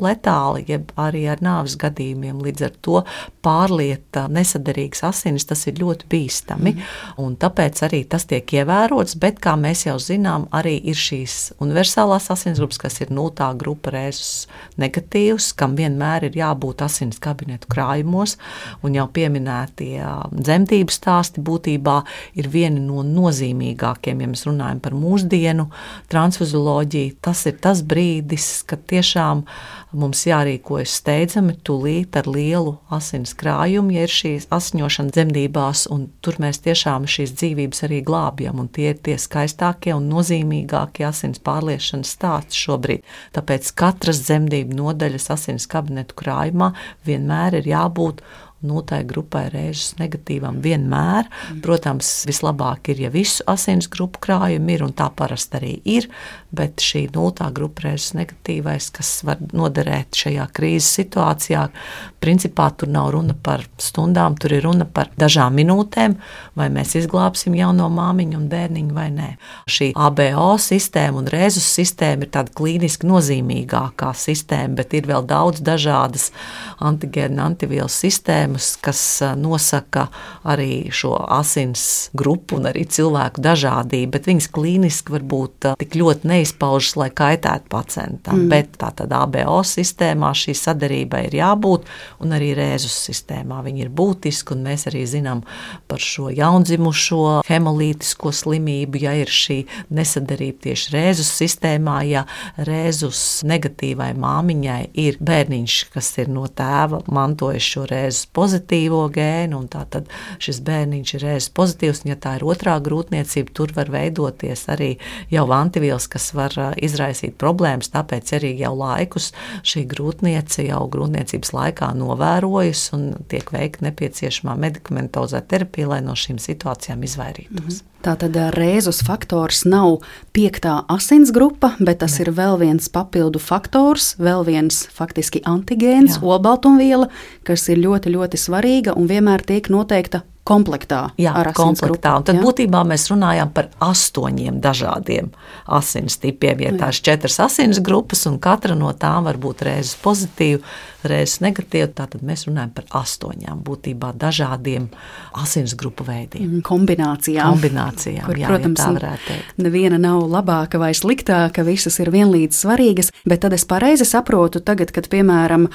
letāli, jeb arī ar nāves gadījumiem. Līdz ar to pārlieta nesaderīgas asinis, tas ir ļoti bīstami. Mm. Tāpēc arī tas tiek ievērots, bet, kā mēs jau zinām, arī ir šīs universālās asinsgrupas, kas ir nultā grupa rēzus negatīvs, kam vienmēr ir jābūt asins kabinetu krājumos, un jau pieminētie dzemdību stāsti būtībā ir vieni no nozīmīgākiem, ja mēs runājam par mūsdienu transfuzioloģiju. Tas ir tas brīdis, kad tiešām Mums jārīkojas steidzami, tūlīt ar lielu asins krājumu, ja ir šīs asiņošana dzemdībās, un tur mēs tiešām šīs dzīvības arī glābjam, un tie ir tie skaistākie un nozīmīgākie asins pārliešanas stāsti šobrīd. Tāpēc katras dzemdību nodaļas asins kabinetu krājumā vienmēr ir jābūt notai grupai rēžas negatīvam vienmēr. Protams, vislabāk ir, ja visu asins grupu krājumu ir, un tā parasti arī ir, bet šī nultā grupa rēžas negatīvais, kas var noderēt šajā krīzes situācijā, principā tur nav runa par stundām, tur ir runa par dažām minūtēm, vai mēs izglābsim jauno māmiņu un bērniņu vai nē. Šī ABO sistēma un rēzus sistēma ir tāda klīniski nozīmīgākā sistēma, bet ir vēl daudz dažādas antigēnu, antivielu sistēmas, kas nosaka arī šo asins grupu un arī cilvēku dažādību, bet viņas klīniski var būt tik ļoti neizpaužas, lai kaitētu pacientam. Mm. Bet tātad ABO sistēmā šī sadarība ir jābūt, un arī rēzus sistēmā viņa ir būtiska, un mēs arī zinām par šo jaundzimušo hemolītisko slimību, ja ir šī nesadarība tieši rēzus sistēmā, ja rēzus negatīvai māmiņai ir bērniņš, kas ir no tēva mantojis šo rēzus pozitīvo gēnu, un tātad šis bērniņš ir rēzus pozitīvs, un ja tā ir otrā grūtniecība, tur var veidoties arī jau antivielas, kas var izraisīt problēmas, tāpēc arī jau laikus šī grūtniece jau grūtniecības laikā novērojas un tiek veikta nepieciešamā medikamentozā terapija, lai no šīm situācijām izvairītos. Mm -hmm. Tātad rēzus faktors nav piektā asins grupa, bet tas ne. ir vēl viens papildu faktors, vēl viens faktiski antigēns, olbaltumviela, kas ir ļoti, ļoti svarīga un vienmēr tiek noteikta komplektā. Jā, komplektā. Un tad jā? būtībā mēs runājam par astoņiem dažādiem asins tipiem. Ja tās ir četras asins grupas, un katra no tām var būt reizes pozitīva, reizes negatīva, tad mēs runājam par astoņām būtībā dažādiem asins grupu veidiem. Mm, kombinācijām. Kombinācijām, kur, jā, protams, ja tā varētu teikt. Neviena nav labāka vai sliktāka, visas ir vienlīdz svarīgas, bet tad es pareizi saprotu tagad, kad, piemēram,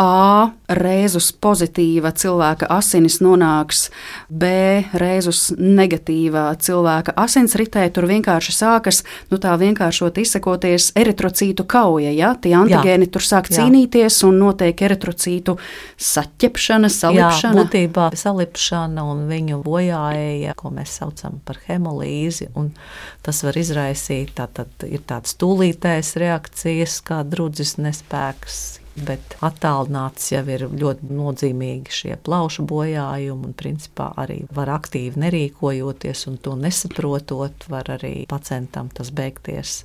A rēzus pozitīva cilvēka asinis nonāks B rēzus negatīvā cilvēka asinsritē, tur vienkārši sākas, nu tā vienkāršot izsakoties, eritrocītu kauja, ja? Tie antigēni Jā. tur sāk Jā. cīnīties un notiek eritrocītu saķepšana, salipšana. Jā, būtībā salipšana un viņu bojāja, ko mēs saucam par hemolīzi, un tas var izraisīt, tātad ir tāds tūlītēs reakcijas, kā drudzis nespēks, bet attālināts jau ir ļoti nozīmīgi šie plaušu bojājumi, un principā arī var aktīvi nerīkojoties un to nesaprotot, var arī pacientam tas beigties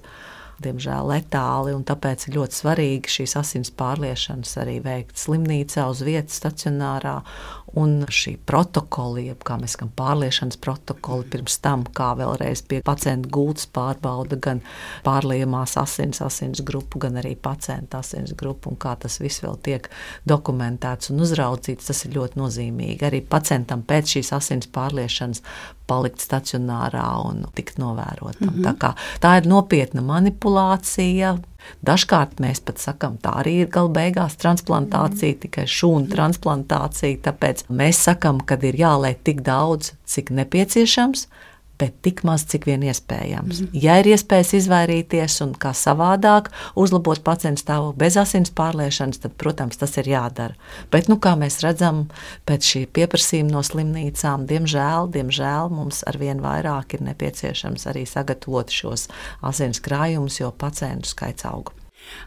diemžēl letāli. Tāpēc ir ļoti svarīgi šīs asins pārliešanas arī veikt slimnīcā, uz vietas, stacionārā. Un šī protokola, jeb kā mēs sakām, pārliešanas protokoli pirms tam, kā vēlreiz pie pacienta gultas pārbauda gan pārliemās asins, asins grupu, gan arī pacienta asins grupu, un kā tas viss vēl tiek dokumentēts un uzraudzīts, tas ir ļoti nozīmīgi. Arī pacientam pēc šīs asins pārliešanas palikt stacionārā un tikt novērotam. Mm -hmm. tā, tā ir nopietna manipulācija. Dažkārt mēs pat sakām, tā arī ir gala beigās transplantācija, mm. tikai šūnu transplantācija. Tāpēc mēs sakām, ka ir jālēj tik daudz, cik nepieciešams, bet tik maz, cik vien iespējams. Mm. Ja ir iespējas izvairīties un kā savādāk uzlabot pacientu stāvokli bez asins pārliešanas, tad, protams, tas ir jādara. Bet, nu, kā mēs redzam, pēc šī pieprasījuma no slimnīcām, diemžēl, diemžēl mums arvien vairāk ir nepieciešams arī sagatavot šos asins krājumus, jo pacientu skaits aug.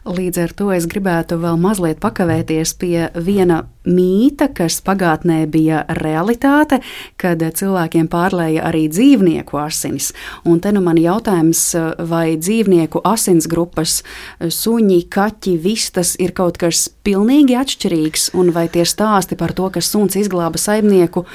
Līdz ar to es gribētu vēl mazliet pakavēties pie viena mīta, kas pagātnē bija realitāte, kad cilvēkiem pārlēja arī dzīvnieku asinis. Un te nu man jautājums, vai dzīvnieku asins grupas, suņi, kaķi, vistas ir kaut kas pilnīgi atšķirīgs, un vai tie stāsti par to, ka suns izglāba saimnieku,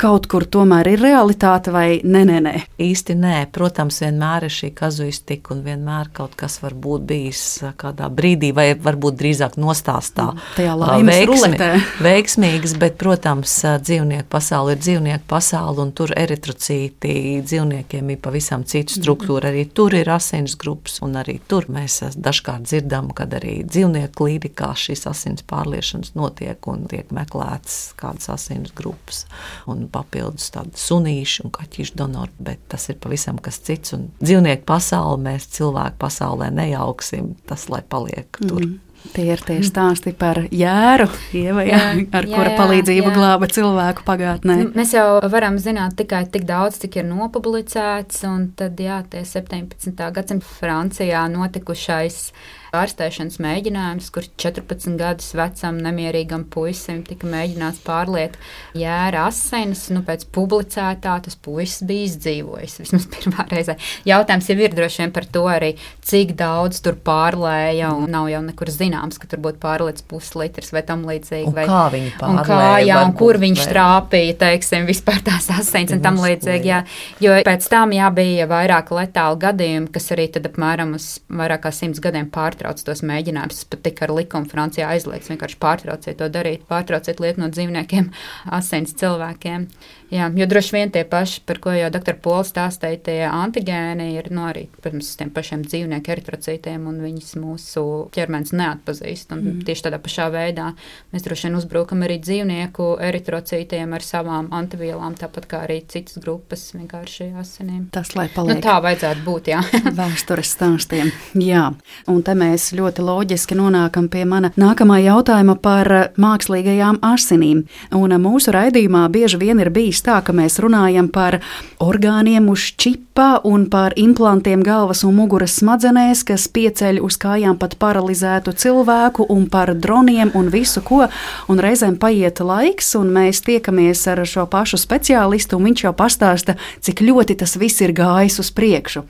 kaut kur tomēr ir realitāte vai nē, nē, nē? Īsti nē. Protams, vienmēr ir šī kazuistika un vienmēr kaut kas var būt bijis kādā brīdī, vai varbūt drīzāk nostāstā. Mm, tajā laimes veiksmi, ruletē. [laughs] Veiksmīgas, bet, protams, dzīvnieku pasaule ir dzīvnieku pasaule un tur eritrocīti dzīvniekiem ir pavisam cita mm-hmm. struktūra. Arī tur ir asins grupas un arī tur mēs dažkārt dzirdam, kad arī dzīvnieku klīnikā šīs asins pārliešanas notiek un tiek meklētas kādas asins grupas. Un un papildus tādu sunīšu un kaķīšu donoru, bet tas ir pavisam kas cits. Un dzīvnieku pasauli mēs cilvēku pasaulē nejauksim, tas lai paliek tur. Mm. Tie ir tie stāsti par jēru, ieva, jā, ar jā, kura palīdzību jā. glāba cilvēku pagātnē. Nu, mēs jau varam zināt tikai tik daudz, cik ir nopublicēts, un tad, jā, tie 17. gadsimta Francijā notikušais ārstēšanas mēģinājums, kur 14 gadus vecam nemierīgam puisim tika mēģināts pārliet jēra asinis. Nu, pēc publicētā tas puisis bija izdzīvojis vismaz [laughs] pirmā reizē. Jautājums jau ir droši vien par to arī, cik daudz tur pārlēja, un nav jau nekur zināms, ka tur būtu pārlietis puslitrs vai tam līdzīgi. Vai, kā viņi pārlēja? Un kā, jā, un kur viņš vai... trāpīja, teiksim, vispār tās asins un tam līdzīgi. Jā, jo pēc tam jā, bija vairāk letāli gadījumi, kas arī tad apmēram uz vairāk kā simts gadiem pārtrauca pārtrauc tos mēģinājumus. Tas pat tika ar likumu Francijā aizliegts. Vienkārši pārtrauciet to darīt, pārtrauciet lietu no dzīvniekiem, asins cilvēkiem. Jā, jo droši vien tie paši, par ko jau dr. Pols stāstīja, tie antigēni ir no nu, arī, protams, tiem pašiem dzīvnieku eritrocītiem, un viņas mūsu ķermenis neatpazīst. Un mm. Tieši tādā pašā veidā mēs droši vien uzbrukam arī dzīvnieku eritrocītiem ar savām antivielām, tāpat kā arī citas grupas vienkārši asinīm. Tas, lai paliek. Nu, tā vajadzētu būt, jā. [laughs] Vēstures stāstiem. Jā, un te mēs ļoti loģiski nonākam pie mana nākamā jautājuma par mākslīgajām asinīm. Un mūsu raidījumā bieži vien ir bijis tā, ka mēs runājam par orgāniem uz čipa un par implantiem galvas un muguras smadzenēs, kas pieceļ uz kājām pat paralizētu cilvēku, un par droniem un visu ko. Un reizēm paiet laiks, un mēs tiekamies ar šo pašu speciālistu, un viņš jau pastāsta, cik ļoti tas viss ir gājis uz priekšu.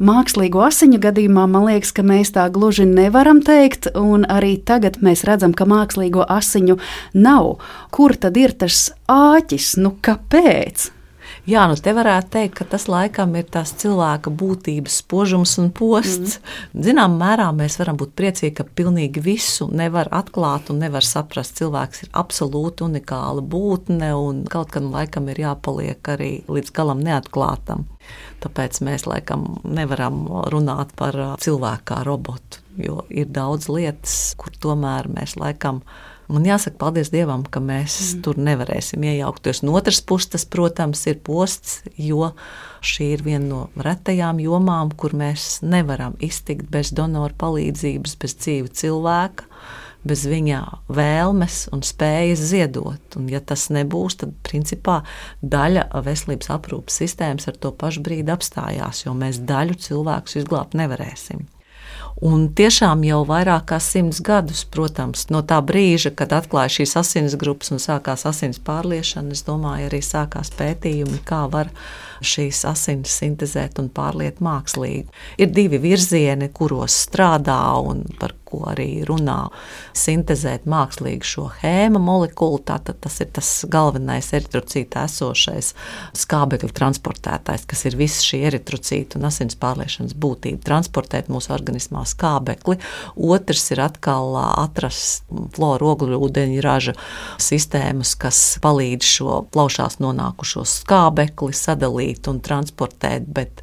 Mākslīgo asiņu gadījumā man liekas, ka mēs tā gluži nevaram teikt, un arī tagad mēs redzam, ka mākslīgo asiņu nav. Kur tad ir tas āķis? Nu, kāpēc? Jā, nu te varētu teikt, ka tas laikam ir tās cilvēka būtības spožums un posts. Mm. Zinām, mērā mēs varam būt priecīgi, ka pilnīgi visu nevar atklāt un nevar saprast. Cilvēks ir absolūti unikāla būtne un kaut kam laikam ir jāpaliek arī līdz galam neatklātam. Tāpēc mēs laikam nevaram runāt par cilvēku kā robotu, jo ir daudz lietas, kur tomēr mēs laikam Man jāsaka, paldies Dievam, ka mēs mm. tur nevarēsim iejaukties. No otras puses, tas, protams, ir posts, jo šī ir viena no retajām jomām, kur mēs nevaram iztikt bez donora palīdzības, bez dzīva cilvēka. Bez viņa vēlmes un spējas ziedot. Un, ja tas nebūs, tad principā daļa veselības aprūpes sistēmas ar to pašu brīdi apstājās, jo mēs daļu cilvēkus izglābt nevarēsim. Un tiešām jau vairāk kā simts gadus, protams, no tā brīža, kad atklāja šīs asins grupas un sākās asins pārliešana, es domāju, arī sākās pētījumi, kā var šīs asinis sintēzēt un pārliet mākslīgi. Ir divi virzieni, kuros strādā un par ko arī runā. Sintēzēt mākslīgi šo hēma molekulu, tātad tas ir tas galvenais eritrocīta esošais skābekļa transportētājs, kas ir viss šī eritrocīta un asins pārliešanas būtība. Transportēt mūsu organismā skābekli. Otrs ir atkal atrast floru ogļu ūdeņu raža sistēmas, kas palīdz šo plaušās nonākušo skābekli sadalīt un transportēt, bet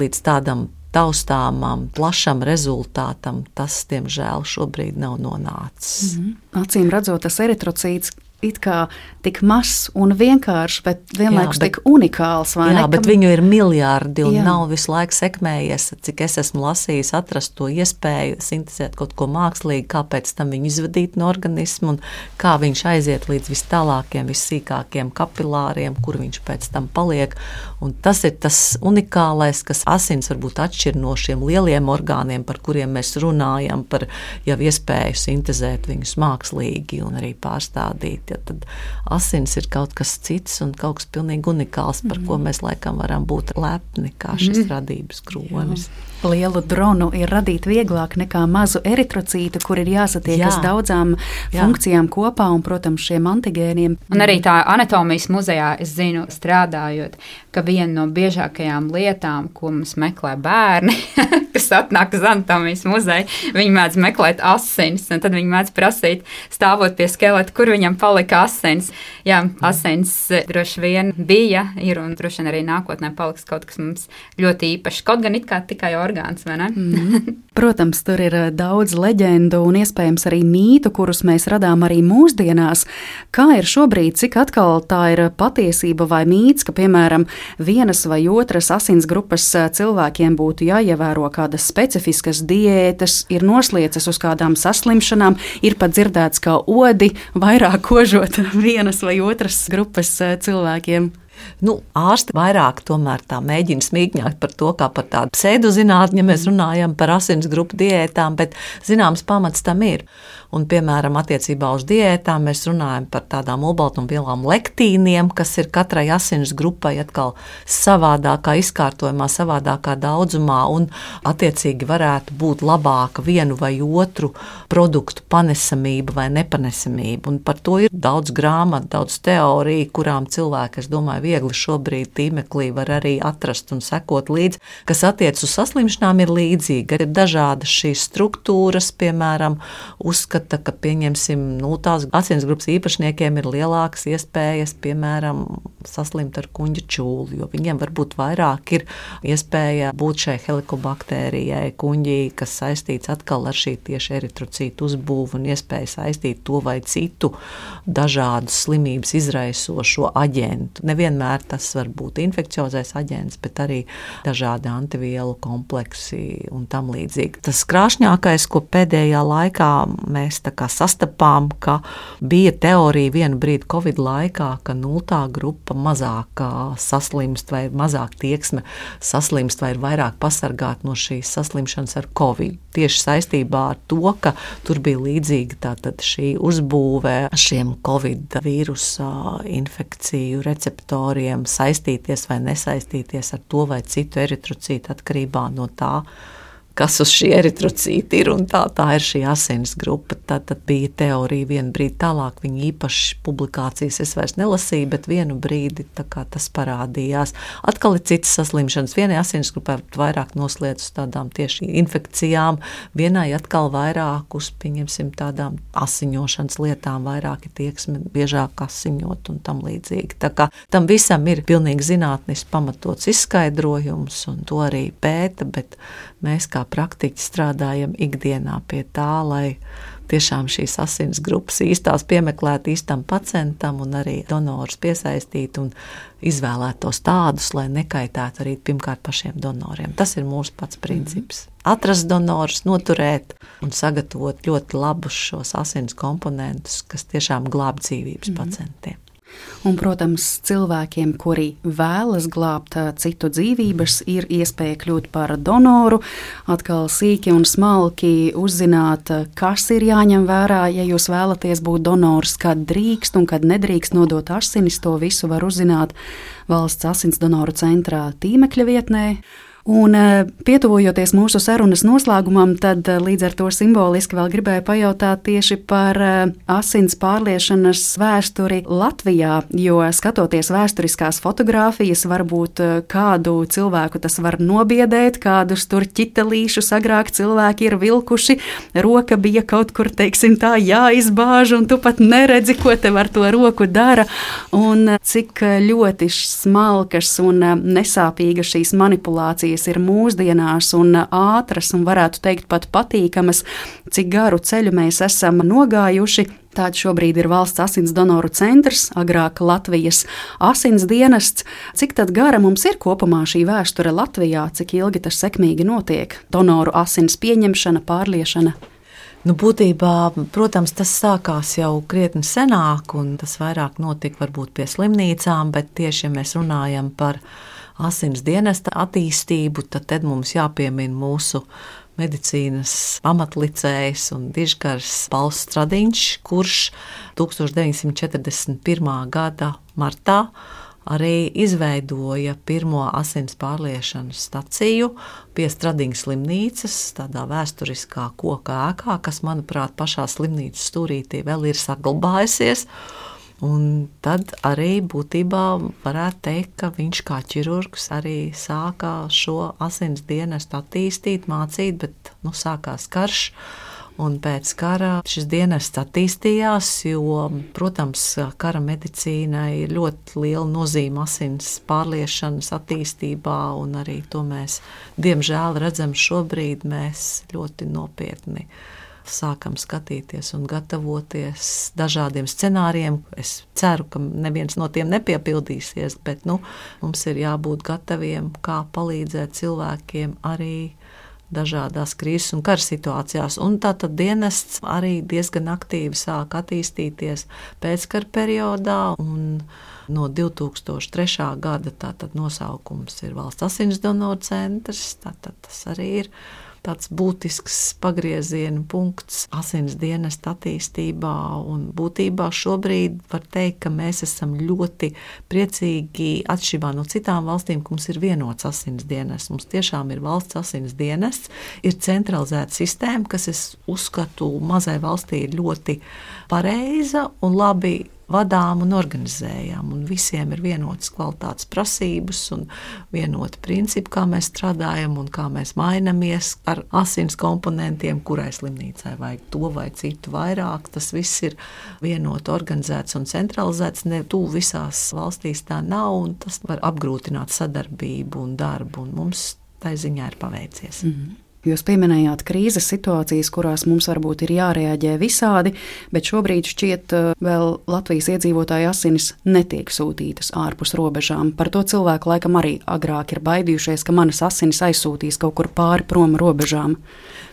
līdz tādam taustāmam, plašam rezultātam tas, diemžēl, šobrīd nav nonācis. Mm -hmm. Acīm redzot, tas eritrocīts it kā tik mazs un vienkāršs, bet vienlaikus jā, bet, tik unikāls. Jā, ne, bet viņu ir miljardi un jā. nav visu laiku sekmējies. Cik es esmu lasījis, atrast to iespēju sintēzēt kaut ko mākslīgu, kāpēc tam viņu izvadīt no organisma un kā viņš aiziet līdz vis tālākiem, vissīkākiem kapilāriem, kur viņš pēc tam paliek. Un tas ir tas unikālais, kas asins varbūt atšķir no šiem lieliem orgāniem, par kuriem mēs runājam, par jau iespēju sintēzēt viņus mākslīgi un arī pārstādīt ja tad asins ir kaut kas cits un kaut kas pilnīgi unikāls, par mm. ko mēs laikam varam būt lepni, kā šis mm. radības kronis. Jā. Lielu dronu ir radīt vieglāk nekā mazu eritrocītu, kur ir jāsatiekas Jā. daudzām Jā. funkcijām kopā un, protams, šiem antigēniem. Un arī tā anatomijas muzejā, es zinu, strādājot, ka viena no biežākajām lietām, ko mums meklē bērni, [laughs] kas atnāk uz anatomijas muzeju, viņi mēdz meklēt asinis, un tad viņi mēdz prasīt, stāvot pie skeleta, kur viņam palika asins. Jā, asins droši vien bija, ir un droši vien arī nākotnē paliks kaut kas mums ļoti īpašs. Kaut gan it kā tikai orgāns orgāns, vai ne? Mm. [laughs] Protams, tur ir eh, daudz leģendu un iespējams arī mītu, kurus mēs radām arī mūsdienās. Kā ir šobrīd, cik atkal tā ir patiesība vai mīts, ka, piemēram, vienas vai otras asins grupas eh, cilvēkiem būtu jāievēro kādas specifiskas diētas, ir nosliecas uz kādām saslimšanām, ir pat dzirdēts, ka odi vairāk kožot [laughs] vienas vai otras grupas eh, cilvēkiem. Nu, ārsti vairāk mēģina smīkņāt par to, kā par tādu pseidozinātni, ja mēs runājam par asins grupu diētām, bet zināms pamats tam ir. Un, piemēram, attiecībā uz diētām mēs runājam par tādām olbaltumvielām lektīniem, kas ir katrai asins grupai atkal savādākā izkārtojumā, savādākā daudzumā, un attiecīgi varētu būt labāka vienu vai otru produktu panesamība vai nepanesamība. Un par to ir daudz grāmatu, daudz teoriju, kurām cilvēki, es domāju, viegli šobrīd tīmeklī var arī atrast un sekot līdzi, kas attiec uz saslimšanām ir līdzīga. Ir dažādas šīs struktūras, piemēram, uzskata uzskata, ka pieņemsim, nu, tās asins grupas īpašniekiem ir lielākas iespējas, piemēram, saslimt ar kuģa čūlu, jo viņiem varbūt vairāk ir iespēja būt šai helikobaktērijai, kuģī, kas saistīts atkal ar šī tieši eritrocītu uzbūvu un iespēju saistīt to vai citu dažādu slimības izraisošo aģentu. Nevienmēr tas var būt infekciozais aģents, bet arī dažādi antivielu kompleksi un tam līdzīgi. Tas krāšņākais, ko pēdējā laikā mēs mēs sastapām, ka bija teorija vienu brīdi Covid laikā, ka nultā grupa mazāk saslimst vai mazāk tieksme saslimst vai ir vairāk pasargāta no šīs saslimšanas ar Covid. Tieši saistībā ar to, ka tur bija līdzīga šī uzbūve šiem Covid vīrusa infekciju receptoriem saistīties vai nesaistīties ar to vai citu eritrocītu atkarībā no tā, kas uz šī eritrocīta ir. Tā, tā ir šī asins grupa. Tad, tad bija teorija vienu brīdi tālāk. Viņa īpaši publikācijas es vairs nelasīju, bet vienu brīdi tas parādījās. Atkal ir citas saslimšanas. Vienai asins grupai vairāk noslēdz uz tādām tieši infekcijām, vienai atkal vairāk uz tādām asiņošanas lietām, vairāk ir tieksme, biežāk asiņot un tam līdzīgi. Tā kā tam visam ir pilnīgi zinātnisks pamatots izskaidrojums, un to arī pēta, bet mēs kā praktiķi strādājam ikdienā pie tā, lai tiešām šīs asins grupas īstās piemeklētu īstam pacientam un arī donorus piesaistītu un izvēlētos tādus, lai nekaitētu arī pirmkārt pašiem donoriem. Tas ir mūsu pats princips. Mm -hmm. Atrast donorus, noturēt un sagatavot ļoti labus šos asins komponentus, kas tiešām glāb dzīvības mm -hmm. pacientiem. Un, protams, cilvēkiem, kuri vēlas glābt citu dzīvības, ir iespēja kļūt par donoru, atkal sīki un smalki uzzināt, kas ir jāņem vērā, ja jūs vēlaties būt donors, kad drīkst un kad nedrīkst nodot asinis. To visu var uzzināt valsts asins donoru centrā tīmekļa vietnē. Un, eh, pietuvojoties mūsu sarunas noslēgumam, tad eh, līdz ar to simboliski vēl gribēju pajautāt tieši par eh, asins pārliešanas vēsturi Latvijā. Jo skatoties vēsturiskās fotogrāfijas, varbūt kādu cilvēku tas var nobiedēt, kādus tur ķitelīšus agrāk cilvēki ir vilkuši. Roka bija kaut kur, teiksim, tā jāizbāž, un tu pat neredzi, ko te ar to roku dara. Un cik ļoti smalkas un nesāpīgas šīs manipulācijas tehnoloģijas ir mūsdienās un ātras un varētu teikt pat patīkamas, cik garu ceļu mēs esam nogājuši. Tāds šobrīd ir valsts asins donoru centrs, agrāk Latvijas asins dienests. Cik gara mums ir kopumā šī vēsture Latvijā, cik ilgi tas sekmīgi notiek? Donoru asins pieņemšana, pārliešana. Nu, būtībā, protams, tas sākās jau krietni senāk, un tas vairāk notika varbūt pie slimnīcām, bet tieši ja mēs runājam par asins dienesta attīstību, tad, tad mums jāpiemina mūsu medicīnas pamatlicējs un dižgars Pauls Stradiņš, kurš 1941. gada martā arī izveidoja pirmo asins pārliešanas staciju pie Stradiņas slimnīcas, tādā vēsturiskā koka ēkā, kas, manuprāt, pašā slimnīcas stūrītī vēl ir saglabājusies. Un tad arī būtībā varētu teikt, ka viņš kā ķirurgs arī sāka šo asins dienestu attīstīt, mācīt, bet nu, sākās karš. Un pēc kara šis dienests attīstījās, jo, protams, kara medicīnai ir ļoti liela nozīme asins pārliešanas attīstībā, un arī to mēs, diemžēl, redzam šobrīd. Mēs ļoti nopietni sākam skatīties un gatavoties dažādiem scenārijiem. Es ceru, ka neviens no tiem nepiepildīsies, bet nu, mums ir jābūt gataviem, kā palīdzēt cilvēkiem arī dažādās krīzes un kara situācijās. Un tātad dienests arī diezgan aktīvi sāk attīstīties pēckara periodā. No 2003. gada tātad nosaukums ir Valsts asins donoru centrs. Tātad tas arī ir tāds būtisks pagrieziena punkts asins dienesta attīstībā. Un būtībā šobrīd var teikt, ka mēs esam ļoti priecīgi atšķirībā no citām valstīm, ka mums ir vienots asins dienests. Mums tiešām ir valsts asins dienests, ir centralizēta sistēma, kas es uzskatu mazai valstī ir ļoti pareiza un labi vadām un organizējam. Un visiem ir vienotas kvalitātes prasības un vienoti principi, kā mēs strādājam un kā mēs mainamies ar asins komponentiem, kurai slimnīcai vajag to vai citu vairāk. Tas viss ir vienoti organizēts un centralizēts. Ne tuvu visās valstīs tā nav, un tas var apgrūtināt sadarbību un darbu. Un mums tā ziņā ir paveicies. Mm -hmm. Jūs pieminējāt krīzes situācijas, kurās mums varbūt ir jārēģē visādi, bet šobrīd šķiet, uh, vēl Latvijas iedzīvotāju asinis netiek sūtītas ārpus robežām. Par to cilvēku laikam arī agrāk ir baidījušies, ka manas asinis aizsūtīs kaut kur pāri prom robežām.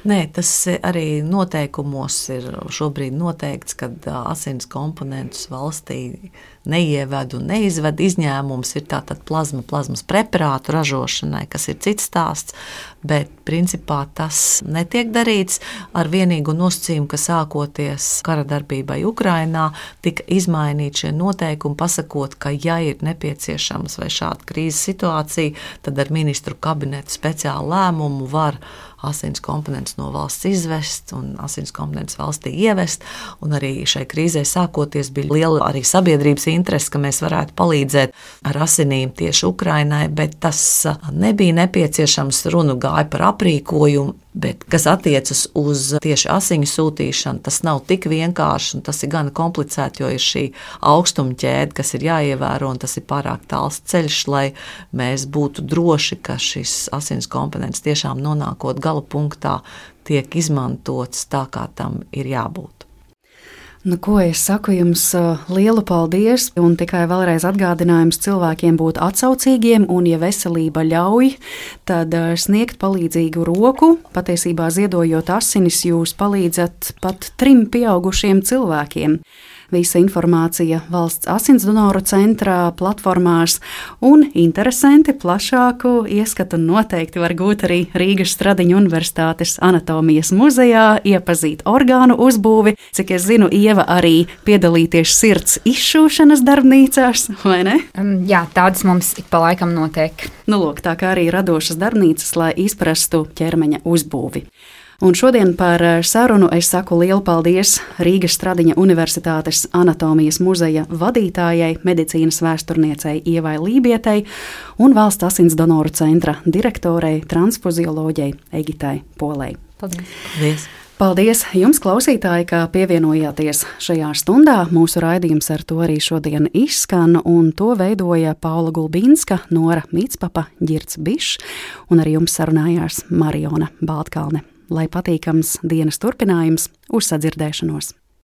Nē, tas arī noteikumos ir šobrīd noteikts, ka asins komponentus valstī neieved un neizved. Izņēmums ir tātad plazma, plazmas preparātu ražošanai, kas ir cits stāsts, bet principā tas netiek darīts ar vienīgu nosacījumu, ka sākoties kara darbībai Ukrainā tika izmainīti šie noteikumi, pasakot, ka ja ir nepieciešams vai šāda krīzes situācija, tad ar ministru kabinetu speciālu lēmumu var asins komponents no valsts izvest un asins komponents valstī ievest. Un arī šai krīzē sākoties bija liela arī sabiedrības interese, ka mēs varētu palīdzēt ar asinīm tieši Ukrainai, bet tas nebija nepieciešams. Runa gāja par aprīkojumu, Bet, kas attiecas uz tieši asiņu sūtīšanu, tas nav tik vienkārši un tas ir gan komplicēti, jo ir šī augstuma ķēde, kas ir jāievēro, un tas ir pārāk tāls ceļš, lai mēs būtu droši, ka šis asins komponents tiešām nonākot gala punktā tiek izmantots tā, kā tam ir jābūt. Nu, ko es saku jums lielu paldies, un tikai vēlreiz atgādinājums cilvēkiem būt atsaucīgiem, un, ja veselība ļauj, tad sniegt palīdzīgu roku. Patiesībā ziedojot asinis, jūs palīdzat pat trim pieaugušiem cilvēkiem. Visa informācija valsts asins donoru centrā, platformās, un interesanti plašāku ieskatu noteikti var gūt arī Rīgas Stradiņu Universitātes anatomijas muzejā, iepazīt orgānu uzbūvi. Cik es zinu, Ieva arī piedalīties sirds izšūšanas darbnīcās, vai ne? Um, jā, tādas mums ik pa laikam notiek. Nu, lūk, tā kā arī radošas darbnīcas, lai izprastu ķermeņa uzbūvi. Un šodien par eh, sarunu es saku lielu paldies Rīgas Stradiņa Universitātes anatomijas muzeja vadītājai, medicīnas vēsturniecei Ievai Lībietei un valsts asins donoru centra direktorei, transfuzioloģijai Egitai Polei. Paldies! Paldies. Paldies jums, klausītāji, ka pievienojāties šajā stundā. Mūsu raidījums ar to arī šodien izskan, un to veidoja Paula Gulbīnska, Nora Mītspapa, Girts Bišs, un ar jums sarunājās Mariona Baltkalne lai patīkams dienas turpinājums, uz sadzirdēšanos!